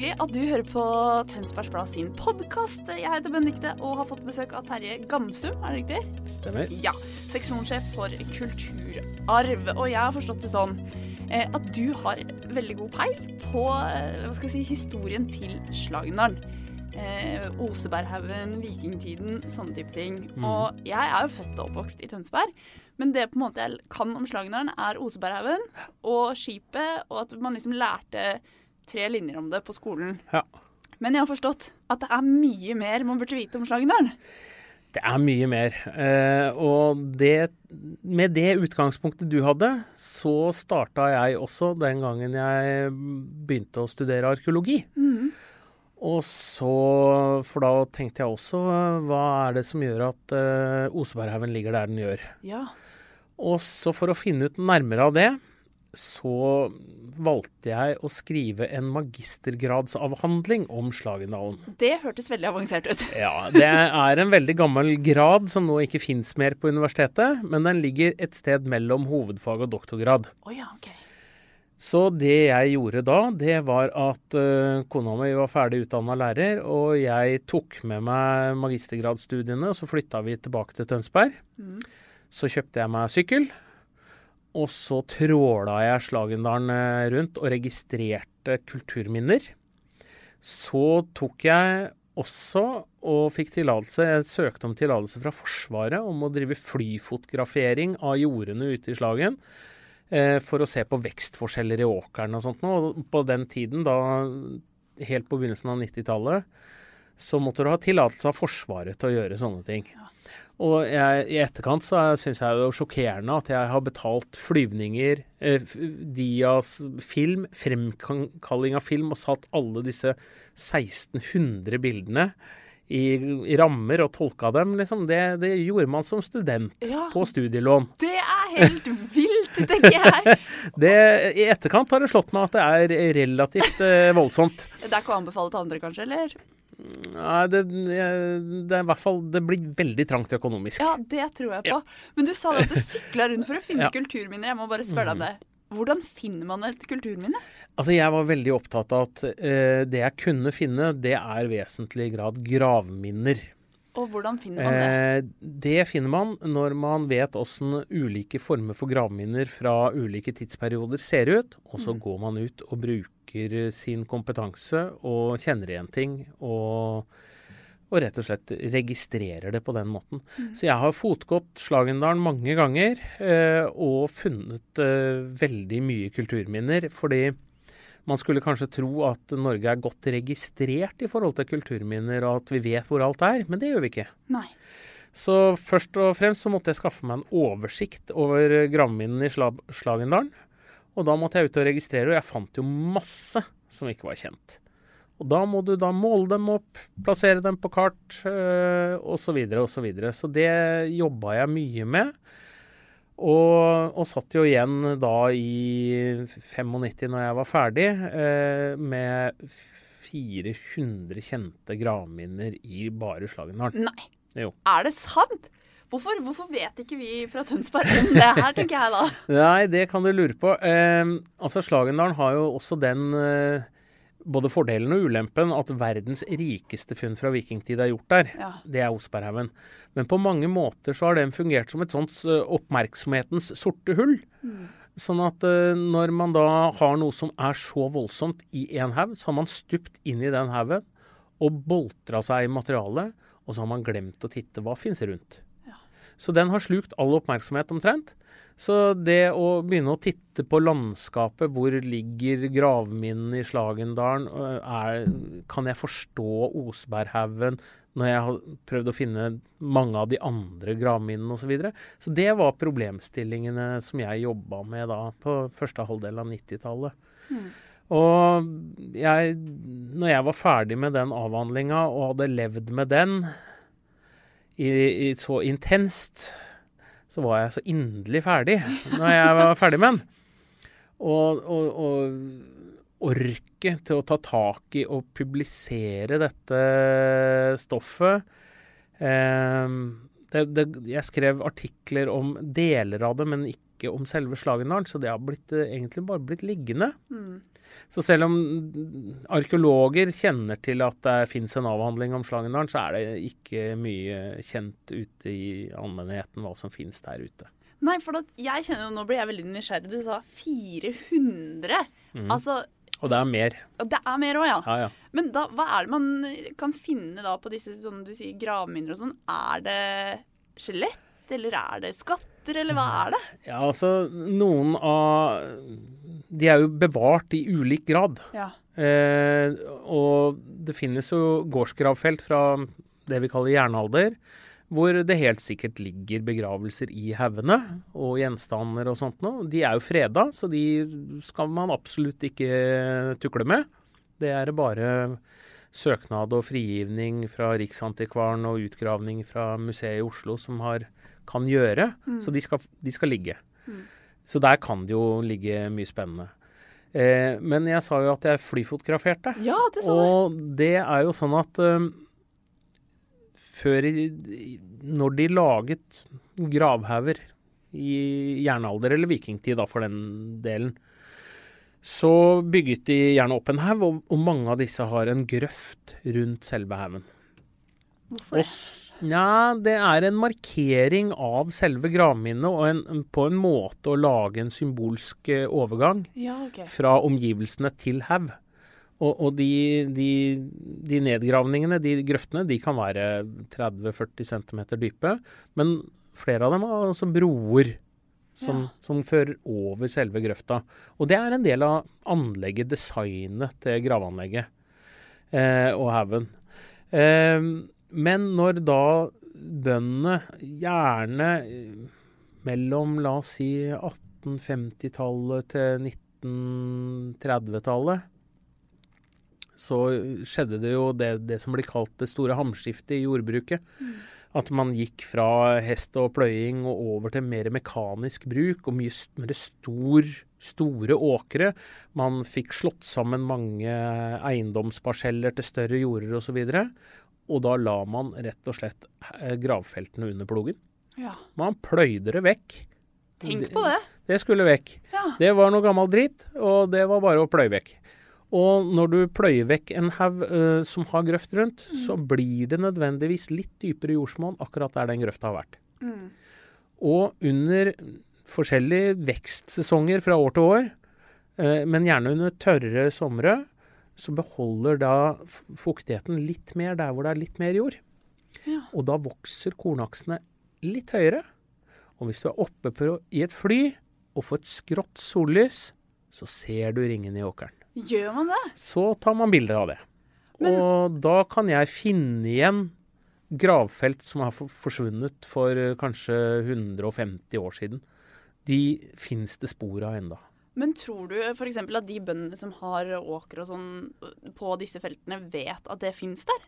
Hyggelig at du hører på Tønsbergs Blad sin podkast. Jeg heter Benedikte og har fått besøk av Terje Gamsum, er det riktig? Stemmer. Ja. Seksjonssjef for kulturarv. Og jeg har forstått det sånn eh, at du har veldig god peil på eh, hva skal jeg si, historien til Slagendalen. Eh, Oseberghaugen, vikingtiden, sånne type ting. Og jeg er jo født og oppvokst i Tønsberg. Men det på en måte jeg kan om Slagendalen, er Oseberghaugen og skipet, og at man liksom lærte tre linjer om det på skolen. Ja. Men jeg har forstått at det er mye mer man burde vite om Slagendalen. Det er mye mer. Eh, og det, med det utgangspunktet du hadde, så starta jeg også den gangen jeg begynte å studere arkeologi. Og så, for da tenkte jeg også, hva er det som gjør at eh, Oseberghaugen ligger der den gjør? Ja. Og så for å finne ut nærmere av det, så valgte jeg å skrive en magistergradsavhandling om Slagendalen. Det hørtes veldig avansert ut. Ja, det er en veldig gammel grad som nå ikke fins mer på universitetet, men den ligger et sted mellom hovedfag og doktorgrad. Oh, ja, ok. Så det jeg gjorde da, det var at uh, kona mi var ferdig utdanna lærer, og jeg tok med meg magistergradsstudiene, og så flytta vi tilbake til Tønsberg. Så kjøpte jeg meg sykkel, og så tråla jeg Slagendalen eh, rundt og registrerte kulturminner. Så tok jeg også og fikk tillatelse, jeg søkte om tillatelse fra Forsvaret om å drive flyfotografering av jordene ute i Slagen. eh, For å se på vekstforskjeller i åkeren og sånt. noe. På den tiden, da, helt på begynnelsen av 90-tallet, så måtte du ha tillatelse av Forsvaret til å gjøre sånne ting. Og jeg, i etterkant så syns jeg det er sjokkerende at jeg har betalt flyvninger, eh, Dias film, fremkalling av film, og satt alle disse 1600 bildene i, i rammer og tolka dem, liksom. Det, det gjorde man som student Ja. på studielån. Det er helt vilt, tenker jeg. Det, I etterkant har det slått meg at det er relativt eh, voldsomt. Det er ikke å anbefale til andre, kanskje? eller? Nei, det, det er i hvert fall Det blir veldig trangt økonomisk. Ja, det tror jeg på. Men du sa at du sykla rundt for å finne Ja. kulturminner. Jeg må bare spørre deg om det. Hvordan finner man et kulturminne? Altså, jeg var veldig opptatt av at eh, det jeg kunne finne, det er i vesentlig grad gravminner. Og hvordan finner man det? Eh, det finner man når man vet åssen ulike former for gravminner fra ulike tidsperioder ser ut, og så går man ut og bruker sin kompetanse og kjenner igjen ting. og og rett og slett registrerer det på den måten. Så jeg har fotgått Slagendalen mange ganger eh, og funnet eh, veldig mye kulturminner. Fordi man skulle kanskje tro at Norge er godt registrert i forhold til kulturminner, og at vi vet hvor alt er, men det gjør vi ikke. Nei. Så først og fremst så måtte jeg skaffe meg en oversikt over gravminnene i Sla Slagendalen. Og da måtte jeg ut og registrere, og jeg fant jo masse som ikke var kjent. Og da må du da måle dem opp, plassere dem på kart øh, osv. Så, videre, og så, så det jobba jeg mye med. Og, og satt jo igjen da i 95, når jeg var ferdig, eh, med 400 kjente gravminner i bare Slagendalen. Nei. Jo. Er det sant? Hvorfor, hvorfor vet ikke vi fra Tønsberg om det her, tenker jeg da. Nei, det kan du lure på. Eh, altså Slagendalen har jo også den eh, både fordelen og ulempen at verdens rikeste funn fra vikingtid er gjort der. Ja. Det er Osberghaugen. Men på mange måter så har den fungert som et sånt eh, oppmerksomhetens sorte hull. Sånn at eh, når man da har noe som er så voldsomt i en haug, så har man stupt inn i den haugen og boltra seg i materialet, og så har man glemt å titte hva fins rundt. Så den har slukt all oppmerksomhet omtrent. Så det å begynne å titte på landskapet, hvor ligger gravminnene i Slagendalen, er, kan jeg forstå Osberghaugen når jeg har prøvd å finne mange av de andre gravminnene osv. Så, videre. så det var problemstillingene som jeg jobba med da på første halvdel av 90-tallet. Mm. Og jeg, når jeg var ferdig med den avhandlinga og hadde levd med den i, i så intenst så var jeg så inderlig ferdig når jeg var ferdig med den. Og, og, og orket til å ta tak i og publisere dette stoffet eh, det, det, Jeg skrev artikler om deler av det, men ikke om selve Slagendalen, så det har blitt, egentlig bare blitt liggende. Mm. Så selv om arkeologer kjenner til at det fins en avhandling om Slagendalen, så er det ikke mye kjent ute i allmennheten hva som fins der ute. Nei, for jeg kjenner jo, nå blir jeg veldig nysgjerrig. Du sa 400. Mm. Altså Og det er mer. Og det er mer òg, ja. ja, ja. Men da, hva er det man kan finne da på disse sånn du sier, gravminner og sånn? Er det skjelett, eller er det skatter, eller hva er det? Ja, altså noen av de er jo bevart i ulik grad. Ja. Eh, og det finnes jo gårdsgravfelt fra det vi kaller jernalder, hvor det helt sikkert ligger begravelser i haugene og gjenstander og sånt noe. De er jo freda, så de skal man absolutt ikke tukle med. Det er bare søknad og frigivning fra Riksantikvaren og utgravning fra museet i Oslo som har, kan gjøre. Mm. Så de skal, de skal ligge. Mm. Så der kan det jo ligge mye spennende. Eh, men jeg sa jo at jeg flyfotograferte. Ja, det sa Og det er jo sånn at um, før i, Når de laget gravhauger i jernalder, eller vikingtid da for den delen, så bygget de gjerne opp en haug, og, og mange av disse har en grøft rundt selve haugen. Hvorfor det? Ja, det er en markering av selve gravminnet, og en, på en måte å lage en symbolsk eh, overgang ja, okay. fra omgivelsene til haug. Og, og de, de, de, nedgravningene, de grøftene, de kan være 30-40 cm dype. Men flere av dem har også broer som, ja. som, fører over selve grøfta. Og det er en del av anlegget, designet til gravanlegget eh, og haugen. Eh, men når da bøndene gjerne mellom la oss si 1850-tallet til 1930-tallet så skjedde det jo det, det, som blir kalt det store hamskiftet i jordbruket. Mm. At man gikk fra hest og pløying og over til mer mekanisk bruk og mye mer stor, store åkre. Man fikk slått sammen mange eiendomsparseller til større jorder osv. Og, så og da la man rett og slett eh, gravfeltene under plogen. Ja. Man pløyde det vekk. Tenk på det. Det, skulle vekk. Ja. Det var noe gammel dritt, og det var bare å pløye vekk. Og når du pløyer vekk en haug uh, som har grøft rundt, mm. så blir det nødvendigvis litt dypere jordsmonn akkurat der den grøfta har vært. Mm. Og under forskjellige vekstsesonger fra år til år, uh, men gjerne under tørre somre, så beholder da fuktigheten litt mer der hvor det er litt mer jord. Ja. Og da vokser kornaksene litt høyere. Og hvis du er oppe på, i et fly og får et skrått sollys, så ser du ringene i åkeren. Gjør man det? Så tar man bilder av det. Men... Og da kan jeg finne igjen gravfelt som har forsvunnet for eh, kanskje 150 år siden. De fins det spor av enda. Men tror du f.eks. at de bøndene som har åker og sånn på disse feltene, vet at det fins der?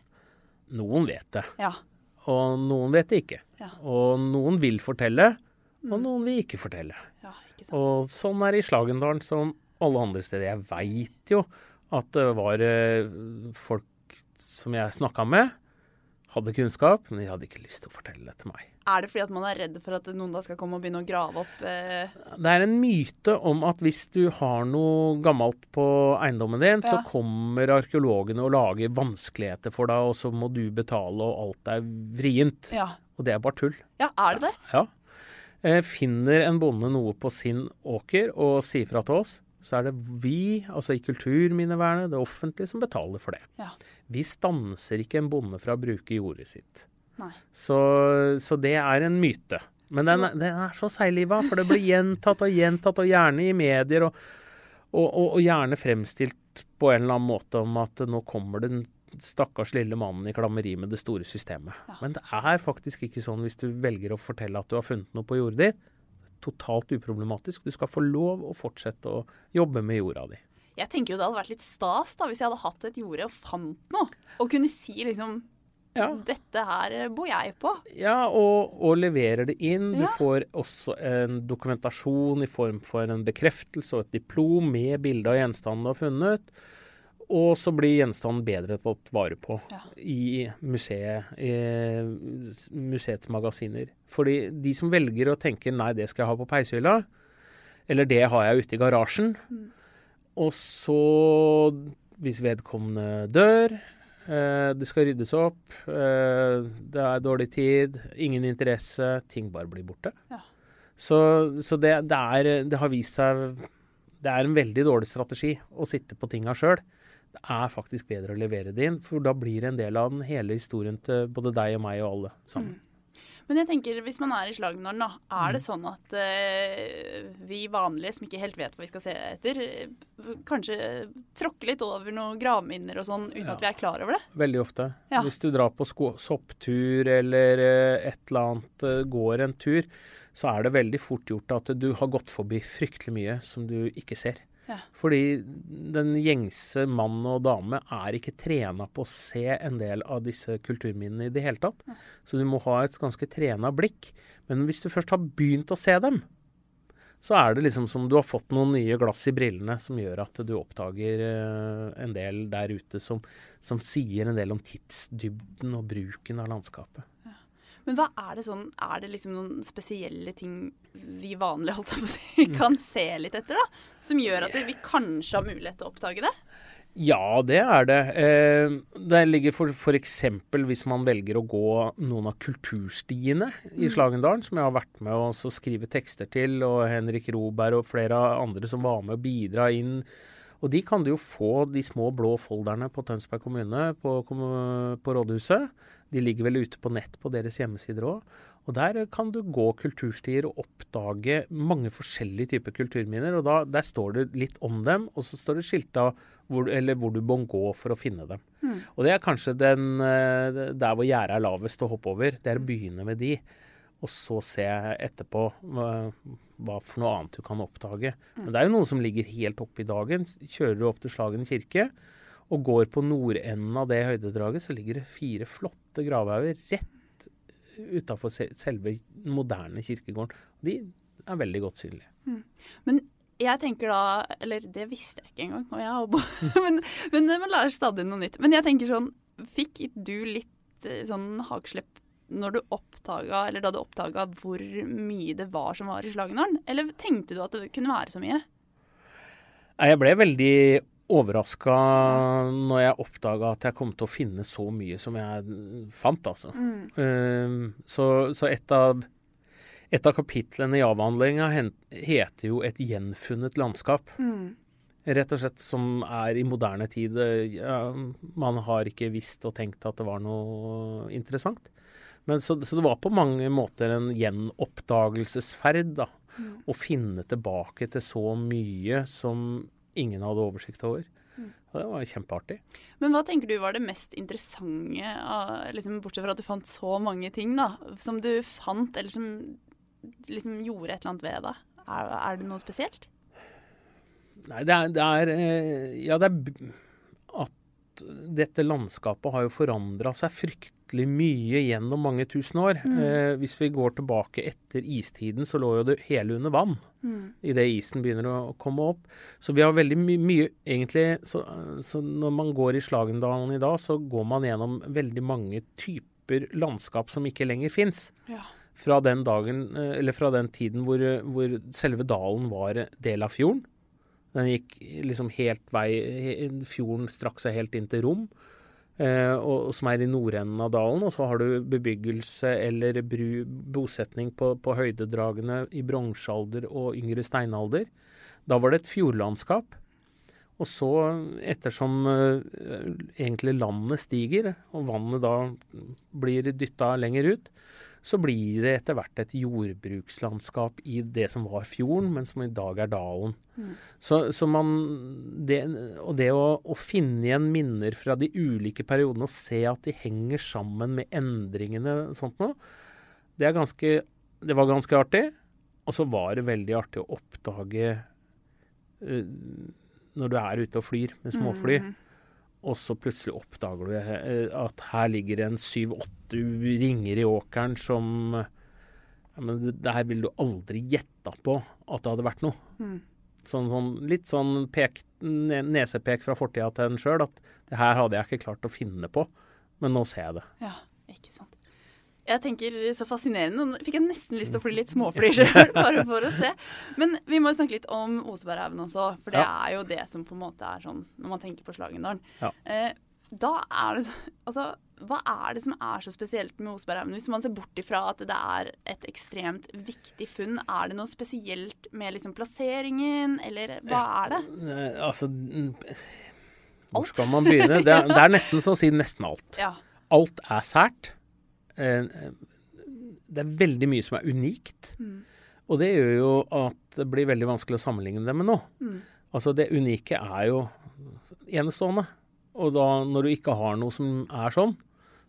Noen vet det. Ja. Og noen vet det ikke. Ja. Og noen vil fortelle, og mm. noen vil ikke fortelle. Ja, ikke sant. Og sånn er det i Slagendalen som alle andre steder. Jeg veit jo at det var eh, folk som jeg snakka med, hadde kunnskap, men de hadde ikke lyst til å fortelle det til meg. Er det fordi at man er redd for at noen da skal komme og begynne å grave opp eh... Det er en myte om at hvis du har noe gammelt på eiendommen din, ja. så kommer arkeologene og lager vanskeligheter for deg, og så må du betale, og alt er vrient. Ja. Og det er bare tull. Ja, er det det? Ja. ja. finner en bonde noe på sin åker og sier fra til oss, så er det vi, altså i Kulturminnevernet, det offentlige, som betaler for det. Ja. Vi stanser ikke en bonde fra å bruke jordet sitt. Så, så det er en myte. Men den, den er så seigliva, for det blir gjentatt og gjentatt, og gjerne i medier, og, og, og, og gjerne fremstilt på en eller annen måte om at nå kommer den stakkars lille mannen i klammeri med det store systemet. Men det er faktisk ikke sånn hvis du velger å fortelle at du har funnet noe på jordet ditt. Totalt uproblematisk. Du skal få lov å fortsette å jobbe med jorda di. Jeg tenker jo det hadde vært litt stas da, hvis jeg hadde hatt et jorde og fant noe. Og kunne si liksom Ja. Dette her bor jeg på. Ja, og, og leverer det inn. Du Ja. får også en dokumentasjon i form for en bekreftelse og et diplom med bilde av gjenstanden du har funnet. Og så blir gjenstanden bedre tatt vare på Ja. i museet, i museets magasiner. Fordi de som velger å tenke nei, det skal jeg ha på peishylla, eller det har jeg ute i garasjen, og så, hvis vedkommende dør, eh, det skal ryddes opp, eh, det er dårlig tid, ingen interesse, ting bare blir borte. Ja. Så, så det, det, er, det har vist seg Det er en veldig dårlig strategi å sitte på tinga sjøl. Det er faktisk bedre å levere det inn, for da blir det en del av den hele historien til både deg og meg og alle sammen. Men jeg tenker, hvis man er i slagnålen, da, er Mm. det sånn at uh, vi vanlige som ikke helt vet hva vi skal se etter, eh, kanskje tråkker litt over noen gravminner og sånn uten Ja. at vi er klar over det? Veldig ofte. Ja. Hvis du drar på sopptur eller uh, et eller annet, uh, går en tur, så er det veldig fort gjort at du har gått forbi fryktelig mye som du ikke ser. Ja. Fordi den gjengse mann og dame er ikke trena på å se en del av disse kulturminnene i det hele tatt. Så du må ha et ganske trena blikk. Men hvis du først har begynt å se dem, så er det liksom som du har fått noen nye glass i brillene som gjør at du oppdager eh, en del der ute som, som sier en del om tidsdybden og bruken av landskapet. Men hva er det sånn, er det liksom noen spesielle ting vi vanlige holdt på å si, Mm. kan se litt etter, da? Som gjør at vi kanskje har mulighet til å oppdage det? Ja, det er det. Eh, det ligger for, eksempel hvis man velger å gå noen av kulturstiene i Slagendalen, som jeg har vært med å skrive tekster til, og Henrik Roberg og flere andre som var med å bidra inn. Og de kan du jo få, de små blå folderne på Tønsberg kommune på, på rådhuset. De ligger vel ute på nett på deres hjemmesider òg. Og der kan du gå kulturstier og oppdage mange forskjellige typer kulturminner. Og da, der står det litt om dem, og så står det skilta hvor, eller hvor du må gå for å finne dem. Og det er kanskje den, eh, der hvor gjerdet er lavest å hoppe over. Det er å begynne med de. Og så se etterpå hva, hva for noe annet du kan oppdage. Men det er jo noe som ligger helt oppe i dagen. Kjører du opp til Slagen kirke og går på nordenden av det høydedraget, så ligger det fire flotte gravhauger rett utafor selve moderne kirkegården. De er veldig godt synlige. Men jeg tenker da Eller det visste jeg ikke engang. Og jeg har bo- men, men man lærer stadig noe nytt. Men jeg tenker sånn Fikk du litt eh, sånn hakeslepp når du oppdaga, eller da du oppdaga hvor mye det var som var i Slagnaren? Eller tenkte du at det kunne være så mye? Jeg ble veldig overraska når jeg oppdaga at jeg kom til å finne så mye som jeg fant, altså. Um, så, så et av et av kapitlene i avhandlinga heter jo 'Et gjenfunnet landskap'. Rett og slett som er i moderne tid. Ja, man har ikke visst og tenkt at det var noe interessant. Men så, så det var på mange måter en gjenoppdagelsesferd, da. Å finne tilbake til så mye som ingen hadde oversikt over. Og det var kjempeartig. Men hva tenker du var det mest interessante, liksom, bortsett fra at du fant så mange ting, da, som du fant, eller som liksom gjorde et eller annet ved deg? Er, er det noe spesielt? Nei, det er, det er eh, Ja, det er at dette landskapet har jo forandra seg fryktelig mye gjennom mange tusen år. Eh, hvis vi går tilbake etter istiden, så lå jo det hele under vann idet isen begynner å komme opp. Så vi har veldig my mye egentlig så, så når man går i Slagendalen i dag, så går man gjennom veldig mange typer landskap som ikke lenger fins. Ja. Fra den dagen, eh, fra den tiden hvor, hvor selve dalen var del av fjorden. Den gikk liksom helt vei Fjorden strakk seg helt inn til Rom, eh, og, som er i nordenden av dalen. Og så har du bebyggelse eller bru, bosetning på, på høydedragene i bronsealder og yngre steinalder. Da var det et fjordlandskap. Og så, ettersom eh, egentlig landet stiger, og vannet da blir dytta lenger ut, så blir det etter hvert et jordbrukslandskap i det som var fjorden, men som i dag er dalen. Så, så man det, Og det å, å finne igjen minner fra de ulike periodene og se at de henger sammen med endringene og sånt noe, det er ganske Det var ganske artig. Og så var det veldig artig å oppdage uh, når du er ute og flyr med småfly, og så plutselig oppdager du eh, at her ligger det en syv-åtte ringer i åkeren som ja, men det, her ville du aldri gjetta på at det hadde vært noe. Sånn, sånn, litt sånn pek, nesepek fra fortida til en sjøl, at det her hadde jeg ikke klart å finne på, men nå ser jeg det. Ja, ikke sant. Jeg tenker så fascinerende. Nå fikk jeg nesten lyst til å fly litt småfly sjøl, bare for å se. Men vi må jo snakke litt om Oseberghaugen også, for det Ja. er jo det som på en måte er sånn når man tenker på Slagendalen. Ja. Eh, da er det Altså, hva er det som er så spesielt med Oseberghaugen? Hvis man ser bort ifra at det er et ekstremt viktig funn, er det noe spesielt med liksom plasseringen, eller hva er det? Altså Hvor skal man begynne? Det er, det er nesten som å si nesten alt. Ja. Alt er sært. Eh, Det er veldig mye som er unikt. Og det gjør jo at det blir veldig vanskelig å sammenligne det med noe. Altså det unike er jo enestående. Og da når du ikke har noe som er sånn,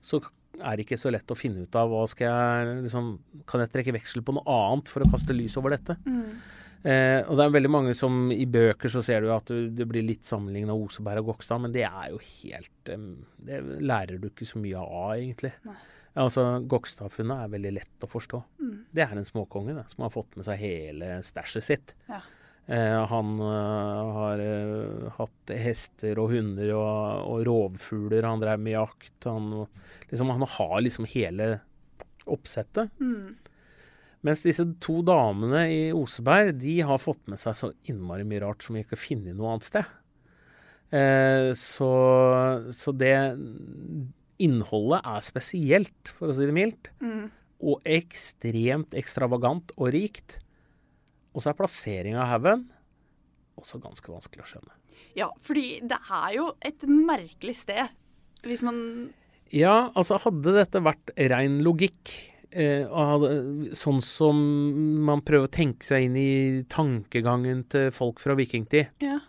så er det ikke så lett å finne ut av hva skal jeg liksom Kan jeg trekke veksel på noe annet for å kaste lys over dette? Eh, og det er veldig mange som i bøker så ser du at du, det blir litt sammenligna Oseberg og Gokstad, men det er jo helt Det lærer du ikke så mye av, egentlig. Ja, altså, Gokstad-funnet er veldig lett å forstå. Det er en småkonge da, som har fått med seg hele stæsjet sitt. Ja. Eh, han uh, har uh, hatt hester og hunder og, og rovfugler, han drev med jakt. Han, liksom, han har liksom hele oppsettet. Mens disse to damene i Oseberg, de har fått med seg så innmari mye rart som vi ikke har funnet noe annet sted. Eh, så, så det innholdet er spesielt, for å si det mildt. Og ekstremt ekstravagant og rikt. Og så er plasseringa av haugen også ganske vanskelig å skjønne. ja, fordi det er jo et merkelig sted. Hvis man Ja, altså hadde dette vært rein logikk, eh, hadde, sånn som man prøver å tenke seg inn i tankegangen til folk fra vikingtid, Ja.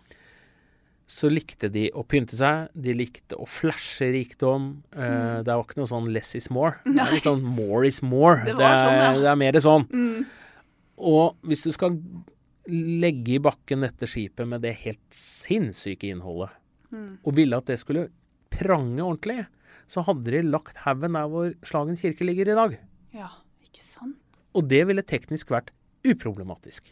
Så likte de å pynte seg, de likte å flashe rikdom. Eh, Det var ikke noe sånn 'less is more'. Det er litt sånn 'more is more'. Det var sånn, ja. er, det er mer sånn. Og hvis du skal legge i bakken dette skipet med det helt sinnssyke innholdet, og ville at det skulle prange ordentlig, så hadde de lagt haugen der hvor Slagen kirke ligger i dag. ja, ikke sant? Og det ville teknisk vært uproblematisk.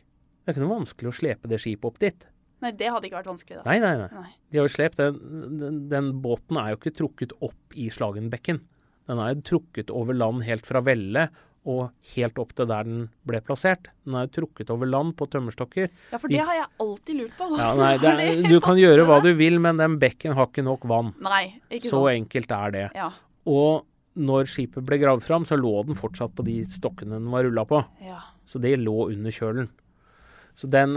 Det er ikke noe vanskelig å slepe det skipet opp dit. Nei, det hadde ikke vært vanskelig, da. Nei, nei, nei. Nei. De har jo slept den, den, den båten er jo ikke trukket opp i Slagenbekken. Den er jo trukket over land helt fra Velle og helt opp til der den ble plassert. Den er jo trukket over land på tømmerstokker. Ja, for det har jeg alltid lurt på. Ja, nei, det er, du kan gjøre hva du vil, men den bekken har ikke nok vann. Nei, ikke Så sant. enkelt er det. Ja, Og når skipet ble gravd fram, så lå den fortsatt på de stokkene den var rulla på. ja. Så det lå under kjølen. Så den,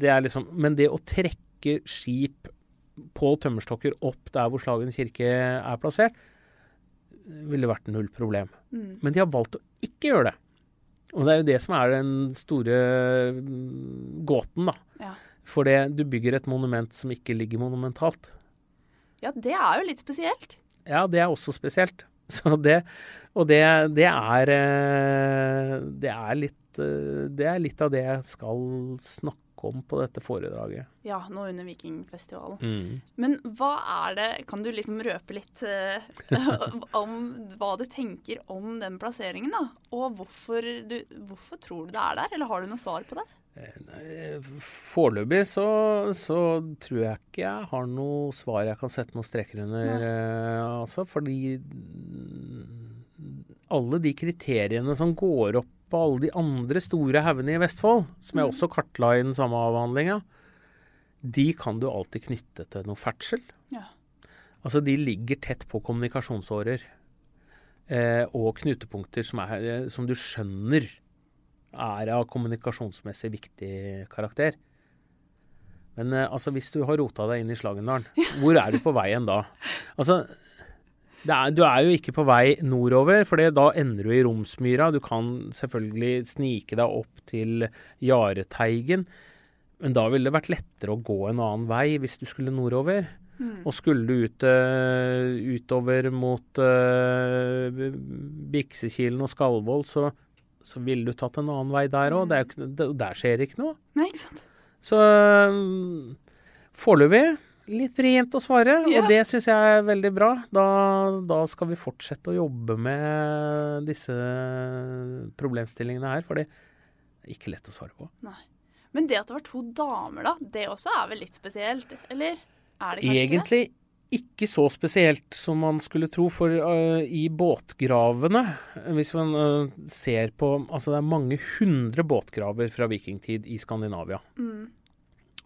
det er liksom Men det å trekke skip på tømmerstokker opp der hvor Slagen kirke er plassert, ville vært null problem. Men de har valgt å ikke gjøre det. Og det er jo det som er den store mm, gåten, da. Ja. For det, du bygger et monument som ikke ligger monumentalt. ja, det er jo litt spesielt. Ja, det er også spesielt. Så det, og det, det er eh, Det er litt eh, Det er litt av det jeg skal snakke om på dette foredraget. Ja, nå under Vikingfestivalen. Mm. Men hva er det Kan du liksom røpe litt eh, om hva du tenker om den plasseringen, da? Og hvorfor, du, hvorfor tror du det er der, eller har du noe svar på det? Foreløpig så, så tror jeg ikke jeg har noe svar jeg kan sette noen streker under, eh, altså, fordi alle de kriteriene som går opp på alle de andre store haugene i Vestfold, som jeg også kartla i den samme avhandlinga, de kan du alltid knytte til noe ferdsel. Ja. Altså, de ligger tett på kommunikasjonsårer eh, og knutepunkter som, er, eh, som du skjønner er av kommunikasjonsmessig viktig karakter. Men eh, altså, hvis du har rota deg inn i Slagendalen, hvor er du på veien da? Altså, er, du er jo ikke på vei nordover, for da ender du i Romsmyra. Du kan selvfølgelig snike deg opp til Jareteigen, men da ville det vært lettere å gå en annen vei hvis du skulle nordover. Og skulle du ut, øh, utover mot uh, Biksekilen og Skalvoll, så, så ville du tatt en annen vei der òg. Der skjer ikke noe. Nei, ikke sant. Så øh, foreløpig litt vrient å svare, Ja. og det syns jeg er veldig bra. Da, da skal vi fortsette å jobbe med disse problemstillingene her, for det er ikke lett å svare på. Men det at det var to damer, da, det også er vel litt spesielt, eller? Er det kanskje ikke det? Egentlig ikke så spesielt som man skulle tro, for uh, i båtgravene Hvis man uh, ser på Altså, det er mange hundre båtgraver fra vikingtid i Skandinavia. Mm.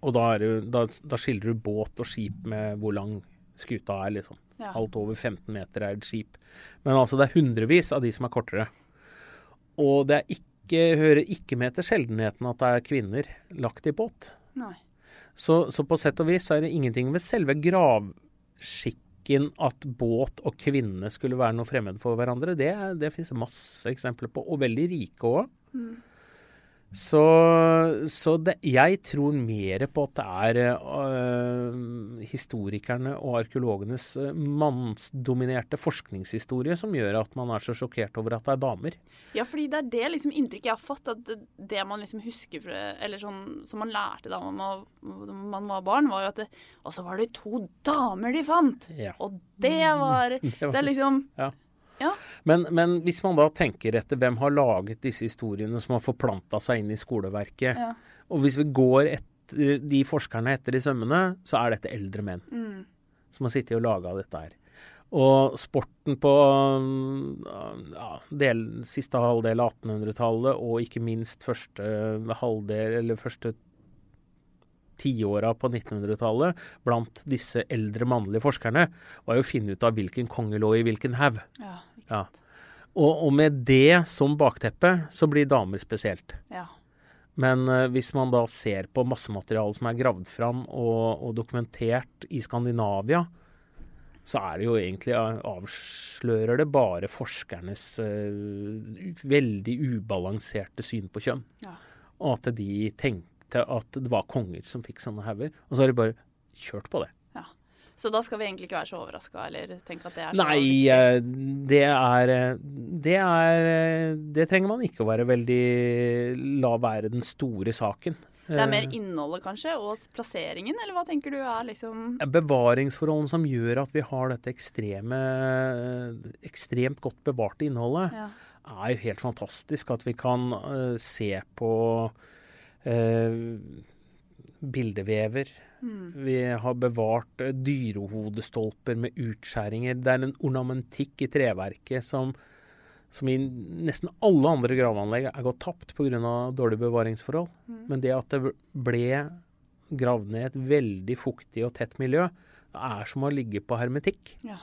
Og da, det, da, da skildrer du båt og skip med hvor lang skuta er, liksom. Ja. Alt over 15 meter er et skip. Men altså, det er hundrevis av de som er kortere. Og det er ikke, hører ikke med til sjeldenheten at det er kvinner lagt i båt. Nei. Så, så på sett og vis så er det ingenting ved selve gravskikken at båt og kvinne skulle være noe fremmed for hverandre. Det, det finnes masse eksempler på, og veldig rike òg. Så, så det, jeg tror mer på at det er uh, historikerne og arkeologenes øh, mannsdominerte forskningshistorie som gjør at man er så sjokkert over at det er damer. Ja, fordi det er det liksom inntrykket jeg har fått, at det, det man liksom husker eller sånn som man lærte da man var, man var barn, var jo at det, Og så var det to damer de fant! Ja. Og det var Det er liksom Men, men hvis man da tenker etter hvem har laget disse historiene som har forplanta seg inn i skoleverket, Ja. og hvis vi går etter de forskerne etter i sømmene, så er dette eldre menn mm, som har sittet og laga dette her. Og sporten på um, ja, del, siste halvdel av 1800-tallet, og ikke minst første halvdel, eller første tiåra på 1900-tallet blant disse eldre mannlige forskerne, var jo å finne ut av hvilken konge lå i hvilken haug. ja, Ja. Og, og med det som bakteppe, så blir damer spesielt. Ja. Men uh, hvis man da ser på massematerialet som er gravd fram og, og dokumentert i Skandinavia, så er det jo egentlig eh, avslører det bare forskernes uh, veldig ubalanserte syn på kjønn. Ja. Og at de tenkte at det var konger som fikk sånne hauger. Og så har de bare kjørt på det. Så da skal vi egentlig ikke være så overraska eller tenke at det er så Nei, eh, det er eh, Det er eh, Det trenger man ikke å være veldig La være den store saken. Det er mer innholdet kanskje, og plasseringen, eller hva tenker du er liksom Bevaringsforholdene som gjør at vi har dette ekstreme ekstremt godt bevarte innholdet, ja. er jo helt fantastisk. At vi kan se på bildevever. Mm. Vi har bevart eh, dyrehodestolper med utskjæringer. Det er en ornamentikk i treverket som, som i nesten alle andre gravanlegg er gått tapt pga. dårlige bevaringsforhold. Mm. Men det at det ble gravd ned i et veldig fuktig og tett miljø, er som å ligge på hermetikk. Ja.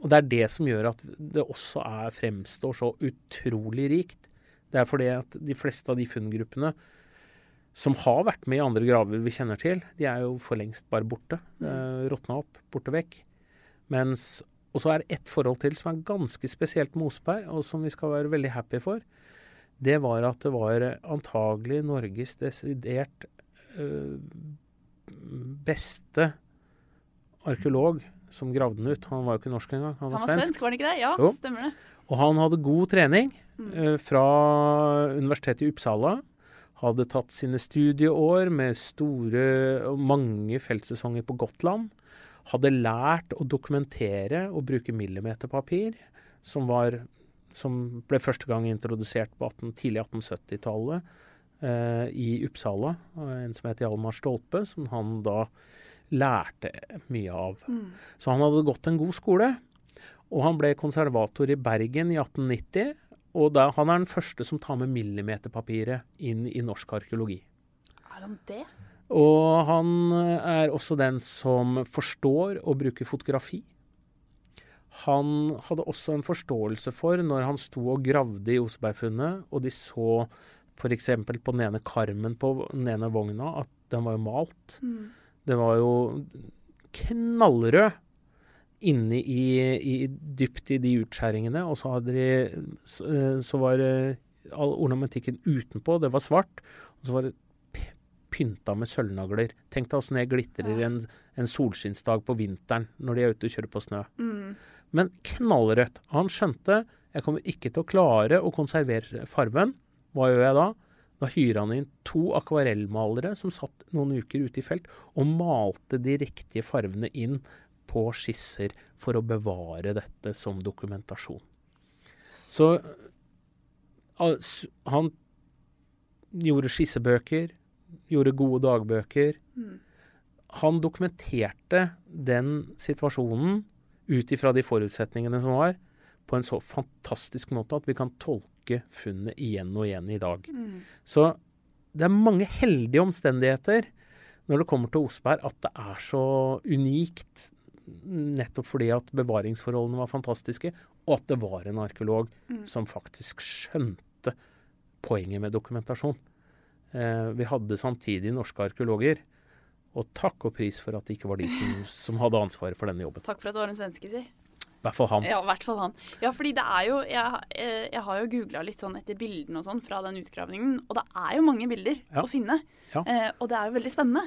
Og det er det som gjør at det også er, fremstår så utrolig rikt. Det er fordi at de fleste av de funngruppene som har vært med i andre graver vi kjenner til, de er jo for lengst bare borte. Uh, Råtna opp, borte vekk. Mens Og så er det ett forhold til som er ganske spesielt med Oseberg, og som vi skal være veldig happy for. Det var at det var eh, antagelig Norges desidert eh, beste arkeolog som gravde den ut. Han var jo ikke norsk engang, han Han var svensk. svensk, var han ikke det? Ja, Jo. stemmer det. Og han hadde god trening eh, fra Universitetet i Uppsala. Hadde tatt sine studieår med store mange feltsesonger på Gotland. Hadde lært å dokumentere og bruke millimeterpapir, som, var, som ble første gang introdusert på 18, tidlig 1870-tallet eh, i Uppsala. En som het Hjalmar Stolpe, som han da lærte mye av. Så han hadde gått en god skole. Og han ble konservator i Bergen i 1890. Og da, han er den første som tar med millimeterpapiret inn i norsk arkeologi. Er han det? Og han er også den som forstår å bruke fotografi. Han hadde også en forståelse for, når han sto og gravde i Osebergfunnet, og de så f.eks. på den ene karmen på den ene vogna at den var jo malt, Det var jo knallrød inni i, i, dypt i de utskjæringene, og så hadde de Så, eh, så var eh, all ornamentikken utenpå, det var svart, og så var det pynta med sølvnagler. Tenk deg åssen det glitrer en, en solskinnsdag på vinteren når de er ute og kjører på snø. Men knallrødt. Han skjønte jeg kommer ikke til å klare å konservere farven. Hva gjør jeg da? Da hyrer han inn to akvarellmalere som satt noen uker ute i felt og malte de riktige farvene inn på skisser for å bevare dette som dokumentasjon. Så han gjorde skissebøker, gjorde gode dagbøker. Han dokumenterte den situasjonen ut ifra de forutsetningene som var, på en så fantastisk måte at vi kan tolke funnet igjen og igjen i dag. Så det er mange heldige omstendigheter når det kommer til Osberg, at det er så unikt. Nettopp fordi at bevaringsforholdene var fantastiske, og at det var en arkeolog som faktisk skjønte poenget med dokumentasjon. Eh, vi hadde samtidig norske arkeologer, og takk og pris for at det ikke var de som, som hadde ansvaret for denne jobben. Takk for at det var en svenske, si. I hvert fall han. Ja, hvert fall han. Ja, fordi det er jo Jeg, eh, jeg har jo googla litt sånn etter bildene og sånn fra den utgravningen, og det er jo mange bilder Ja. å finne. Ja. Eh, og det er jo veldig spennende.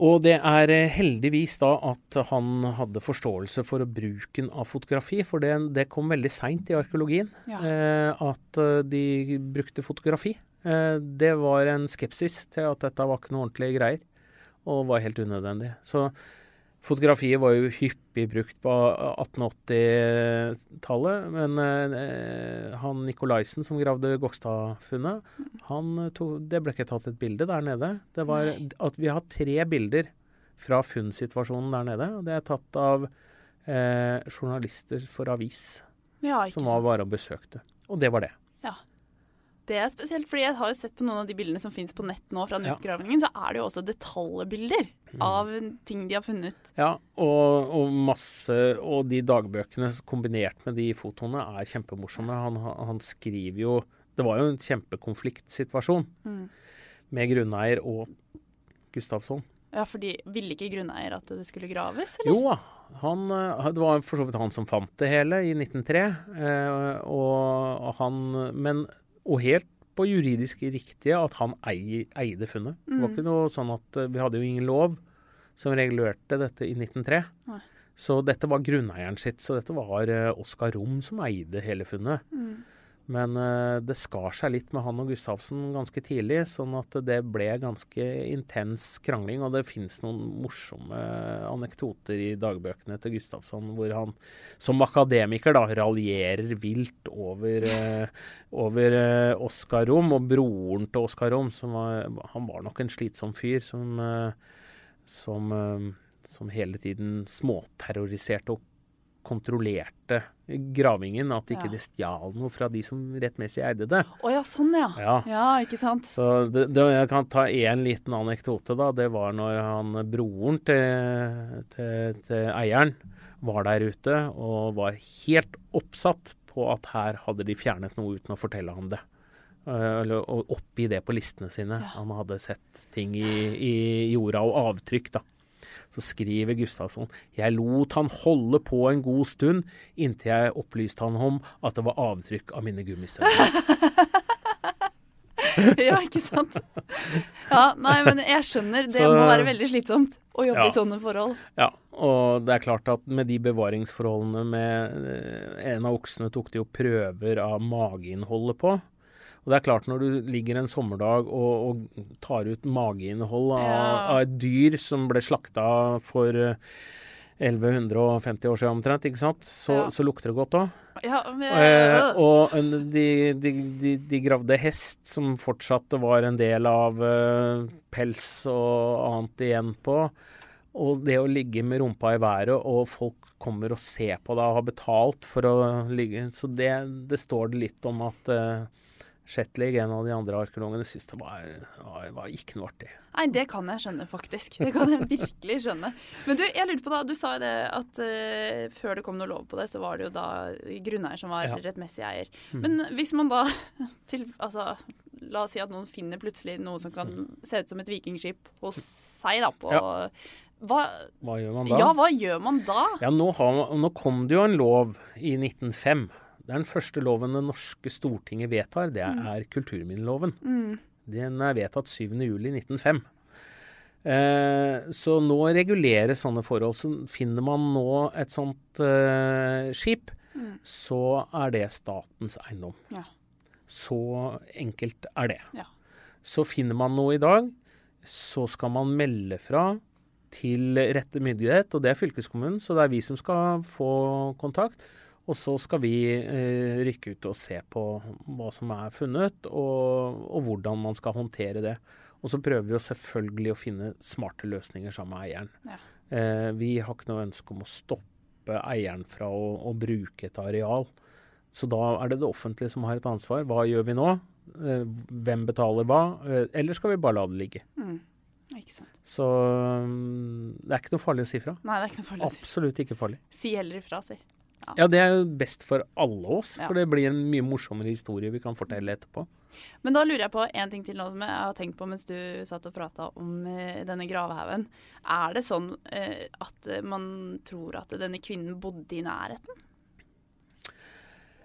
Og det er eh, heldigvis da at han hadde forståelse for bruken av fotografi, for det, det kom veldig seint i arkeologien Ja. eh, at eh, de brukte fotografi. Eh, det var en skepsis til at dette var ikke noe ordentlige greier, og var helt unødvendig. Så fotografiet var jo hyppig brukt på 1880-tallet, men eh, han Nikolaisen som gravde Gokstad-funnet, det ble ikke tatt et bilde der nede. Det var at vi har tre bilder fra funnsituasjonen der nede, og det er tatt av eh, journalister for avis Ja, som var bare og besøkte. Og det var det. Ja. Det er spesielt, fordi jeg har jo sett på noen av de bildene som finnes på nett nå fra den Ja. Mm. utgravningen, så er det jo også detaljbilder av ting de har funnet. Ja, og, og masse Og de dagbøkene kombinert med de fotoene er kjempemorsomme. Han, han skriver jo Det var jo en kjempekonfliktsituasjon med grunneier og Gustavsson. Ja, fordi ville ikke grunneier at det skulle graves, eller? Jo da. Han, eh, det var for så vidt han som fant det hele i 1903. Eh, og han Men Og helt på juridisk riktige at han ei, eide funnet. Det var ikke noe sånn at eh, Vi hadde jo ingen lov som regulerte dette i 1903. Nei. Så dette var grunneieren sitt. Så dette var eh, Oskar Rom som eide hele funnet. Men eh, det skar seg litt med han og Gustavsen ganske tidlig, sånn at det ble ganske intens krangling. Og det fins noen morsomme anekdoter i dagbøkene til Gustavsson hvor han som akademiker da raljerer vilt over, eh, over eh, Oskar Rom og broren til Oskar Rom. Var, han var nok en slitsom fyr som, som, som hele tiden småterroriserte og kontrollerte gravingen, at ikke Ja. det stjal noe fra de som rettmessig eide det. Å ja, sånn ja. Ja. ikke sant. Så det, det, jeg kan ta én liten anekdote, da. Det var når han broren til, til, til eieren var der ute og var helt oppsatt på at her hadde de fjernet noe uten å fortelle ham det. Eh, Eller oppgi det på listene sine. Han hadde sett ting i, i jorda og avtrykk, da. Så skriver Gustavsson Jeg lot han holde på en god stund inntil jeg opplyste han om at det var avtrykk av mine gummistøvler. ja, ikke sant. Ja, nei, men jeg skjønner. Det Så- må være veldig slitsomt å jobbe Ja. i sånne forhold. Ja, og det er klart at med de bevaringsforholdene med eh, En av oksene tok de jo prøver av mageinnholdet på. Og det er klart når du ligger en sommerdag og, og tar ut mageinnhold av, Ja. av et dyr som ble slakta for eh, 1150 år siden omtrent, ikke sant, så, Ja. så lukter det godt òg. Ja, men, Eh, og de, de, de, de gravde hest, som fortsatt var en del av eh, pels og annet igjen på. Og det å ligge med rumpa i været, og folk kommer og ser på deg og har betalt for å ligge Så det, det står det litt om at uh, Shetleg, en av de andre arkeologene, syntes det var, var, var ikke noe artig. Nei, det kan jeg skjønne, faktisk. Det kan jeg virkelig skjønne. Men du, jeg lurte på da, du sa jo det at uh, før det kom noe lov på det, så var det jo da grunneier som var Ja. Mm. rettmessig eier. Men hvis man da til, altså, La oss si at noen finner plutselig noe som kan se ut som et vikingskip hos seg, da, på Ja. Hva, Hva gjør man da? ja, hva gjør man da? Ja, nå, har, nå kom det jo en lov i 1905. Det er den første loven det norske Stortinget vedtar. Det er kulturminneloven. Den er vedtatt 7.7.1905. Eh, så nå reguleres sånne forhold. Så finner man nå et sånt eh, skip, så er det statens eiendom. Ja. Så enkelt er det. Ja. Så finner man noe i dag, så skal man melde fra til rette myndighet, og det er fylkeskommunen, så det er vi som skal få kontakt. Og så skal vi eh, rykke ut og se på hva som er funnet, og, og hvordan man skal håndtere det. Og så prøver vi jo selvfølgelig å finne smarte løsninger sammen med eieren. Ja. Eh, vi har ikke noe ønske om å stoppe eieren fra å, å bruke et areal. Så da er det det offentlige som har et ansvar. Hva gjør vi nå? Eh, hvem betaler hva? Eh, eller skal vi bare la det ligge? Ikke sant. Så mm, det er ikke noe farlig å si fra. Nei, det er ikke noe farlig å si. Absolutt ikke farlig. Si heller ifra, si. Ja, det er jo best for alle oss, for det blir en mye morsommere historie vi kan fortelle etterpå. Men da lurer jeg på en ting til nå som jeg har tenkt på mens du satt og prata om eh, denne gravehaugen. Er det sånn eh, at eh, man tror at denne kvinnen bodde i nærheten?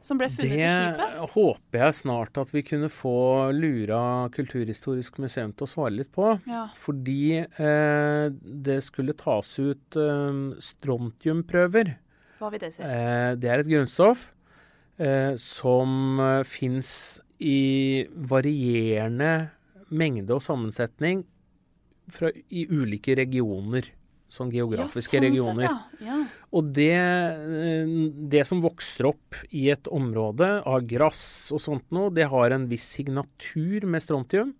Som ble funnet i Det håper jeg snart at vi kunne få lura Kulturhistorisk museum til å svare litt på. Ja. Fordi eh, det skulle tas ut eh, strontiumprøver. Hva vil det si? Eh, det er et grunnstoff eh, som eh, fins i varierende mengde og sammensetning fra, i ulike regioner. Sånn geografiske ja, sånn regioner. Sett, ja. Ja. Og det, eh, det som vokser opp i et område av gress og sånt noe, det har en viss signatur med strontium.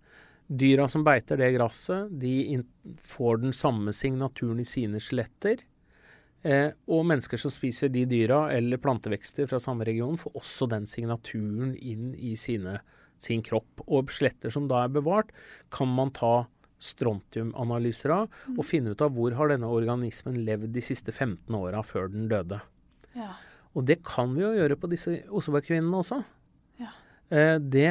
Dyra som beiter det gresset, de får den samme signaturen i sine skjeletter. Eh, og mennesker som spiser de dyra eller plantevekster fra samme region, får også den signaturen inn i sine, sin kropp. Og skjeletter som da er bevart, kan man ta strontiumanalyser av og finne ut av hvor har denne organismen levd de siste 15 åra før den døde. Ja. Og det kan vi jo gjøre på disse Oseberg-kvinnene også. Ja. Eh, det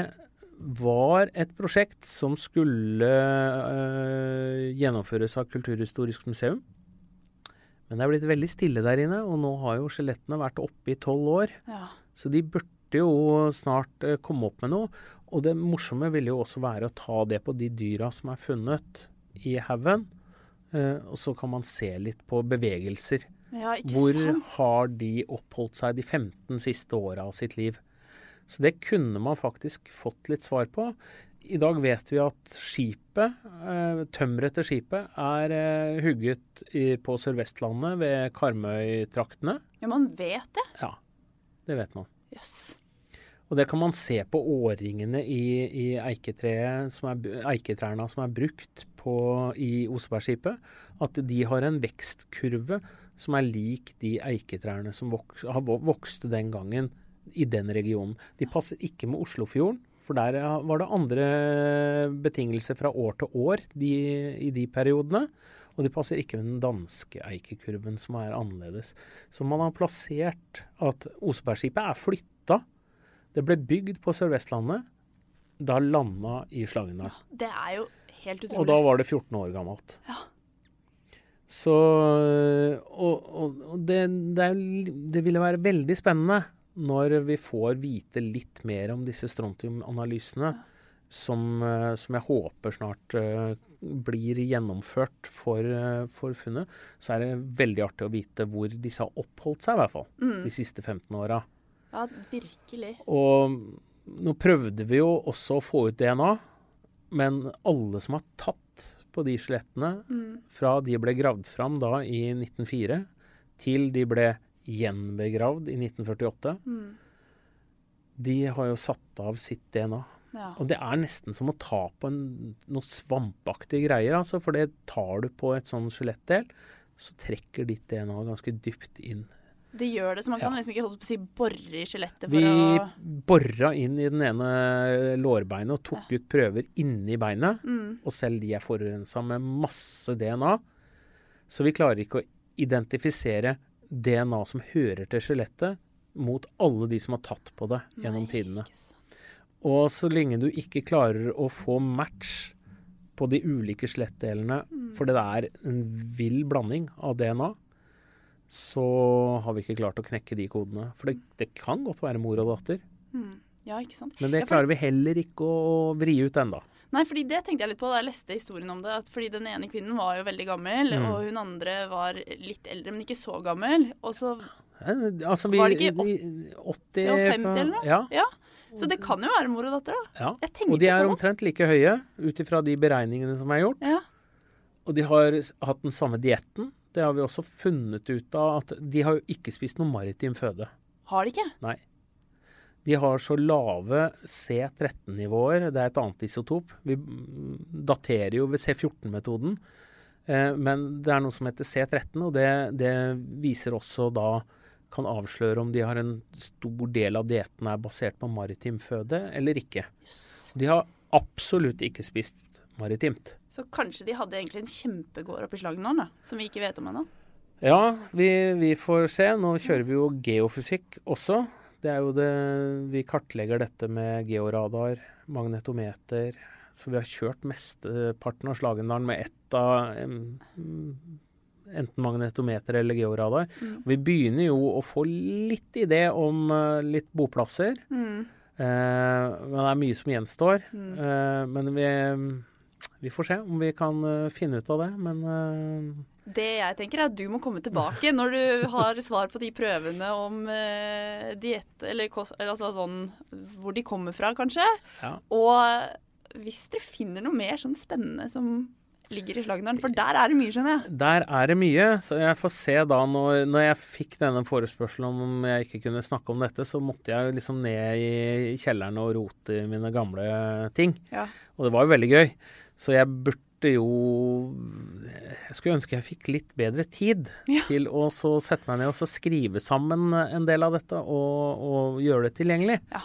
var et prosjekt som skulle eh, gjennomføres av Kulturhistorisk museum. Men det er blitt veldig stille der inne, og nå har jo skjelettene vært oppe i tolv år. ja. Så de burde jo snart eh, komme opp med noe. Og det morsomme ville jo også være å ta det på de dyra som er funnet i haugen. Eh, og så kan man se litt på bevegelser. ja, Hvor sant? har de oppholdt seg de 15 siste åra av sitt liv? Så det kunne man faktisk fått litt svar på. I dag vet vi at skipet, eh, tømmeret til skipet, er eh, hugget på Sør-Vestlandet ved Karmøy-traktene. Ja, man vet det. Ja, det vet man. Jøss. Og det kan man se på årringene i, i eiketreet som er, eiketrærne som er brukt på, i Osebergskipet. At de har en vekstkurve som er lik de eiketrærne som vok- vokste den gangen i den regionen. De passer ikke med Oslofjorden, for der var det andre betingelser fra år til år de, i de periodene. Og de passer ikke med den danske eikekurven, som er annerledes. Så man har plassert at Osebergskipet er flytta. Det ble bygd på Sør-Vestlandet. Da landa i Slagendal. Det er jo helt utrolig. Og da var det 14 år gammelt. Ja. Så Og, og, og det, det, er, det ville være veldig spennende når vi får vite litt mer om disse strontiumanalysene, som, eh, som jeg håper snart eh, blir gjennomført for, eh, for funnet. Så er det veldig artig å vite hvor disse har oppholdt seg, i hvert fall. De siste 15 åra. Ja, virkelig. Og nå prøvde vi jo også å få ut DNA, men alle som har tatt på de skjelettene, fra de ble gravd fram da i 1904, til de ble gjenbegravd i 1948, de har jo satt av sitt DNA. Ja. Og det er nesten som å ta på en, noe svampaktige greier, altså, for det tar du på et sånn skjelettdel, så trekker ditt DNA ganske dypt inn. Det gjør det, så man kan Ja. liksom ikke si bore i skjelettet for Vi å bora inn i den ene lårbeinet og tok ut prøver inni beinet. Mm. Og selv de er forurensa med masse DNA. Så vi klarer ikke å identifisere DNA som hører til skjelettet, mot alle de som har tatt på det gjennom tidene. Og så lenge du ikke klarer å få match på de ulike skjelettdelene, for det er en vill blanding av DNA, så har vi ikke klart å knekke de kodene. For det, det kan godt være mor og datter, Ja, ikke sant. men det klarer vi heller ikke å vri ut ennå. Nei, fordi det tenkte jeg litt på da jeg leste historien om det. At fordi den ene kvinnen var jo veldig gammel, Mm. og hun andre var litt eldre, men ikke så gammel. Og så Altså, vi, Var det ikke vi- 80 det var 50 eller noe? Ja. Ja. Så det kan jo være mor og datter, da. ja. Og de er omtrent like høye ut ifra de beregningene som er gjort. Ja. Og de har hatt den samme dietten. Det har vi også funnet ut av at de har jo ikke spist noe maritim føde. Har de ikke? Nei. De har så lave C13-nivåer, det er et annet isotop. Vi daterer jo ved C14-metoden, eh, men det er noe som heter C13, og det, det viser også da kan avsløre om de har en stor del av dietten er basert på maritim føde eller ikke. De har absolutt ikke spist maritimt. Så kanskje de hadde egentlig en kjempegård oppe i Slagnaren, som vi ikke vet om ennå. Ja, vi, vi får se. Nå kjører vi jo geofysikk også. Det er jo det Vi kartlegger dette med georadar, magnetometer. Så vi har kjørt mesteparten av Slagendalen med ett av enten magnetometer eller georadar. Vi begynner jo å få litt idé om eh, litt boplasser. Mm. Eh, men det er mye som gjenstår. Eh, men vi, vi får se om vi kan eh, finne ut av det. Men eh, Det jeg tenker er at du må komme tilbake når du har svar på de prøvene om eh, diett, eller, kost, altså sånn hvor de kommer fra, kanskje. ja. Og hvis dere finner noe mer sånn spennende som ligger i Slagnaren, for der er det mye, skjønner jeg. Der er det mye, så jeg får se da når, når jeg fikk denne forespørselen om jeg ikke kunne snakke om dette, så måtte jeg liksom ned i kjelleren og rote i mine gamle ting. Ja. Og det var jo veldig gøy. Så jeg burde jo Jeg skulle ønske jeg fikk litt bedre tid Ja. til å så sette meg ned og så skrive sammen en del av dette og, og gjøre det tilgjengelig. Ja.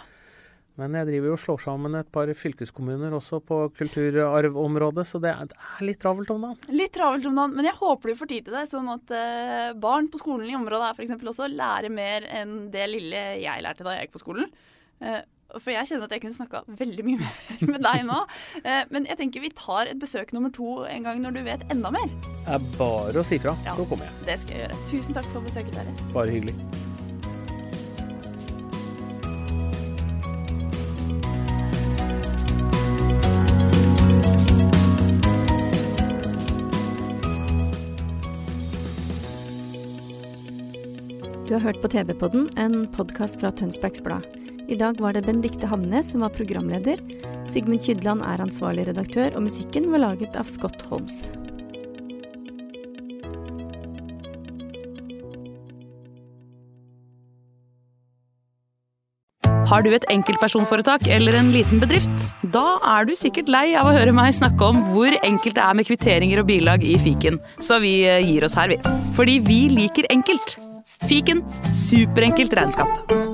Men jeg driver jo og slår sammen et par fylkeskommuner også på kulturarvområdet, så det er, litt travelt om dagen. Litt travelt om dagen, men jeg håper du får tid til det, sånn at eh, barn på skolen i området her eksempel også lærer mer enn det lille jeg lærte da jeg gikk på skolen. For jeg kjenner at jeg kunne snakka veldig mye mer med deg nå. Eh, men jeg tenker vi tar et besøk nummer to en gang når du vet enda mer. Det er bare å si fra, Ja. så kommer jeg. Det skal jeg gjøre. Tusen takk for besøket, dere. Bare hyggelig. Du har hørt på TV-podden, en podkast fra Tønsbergs Blad. I dag var det Benedicte Hamnes som var programleder. Sigmund Kydland er ansvarlig redaktør, og musikken var laget av Scott Holmes. Har du et enkeltpersonforetak eller en liten bedrift? Da er du sikkert lei av å høre meg snakke om hvor enkelt det er med kvitteringer og bilag i fiken, så vi eh, gir oss her, vi. Fordi vi liker enkelt. Fiken superenkelt regnskap.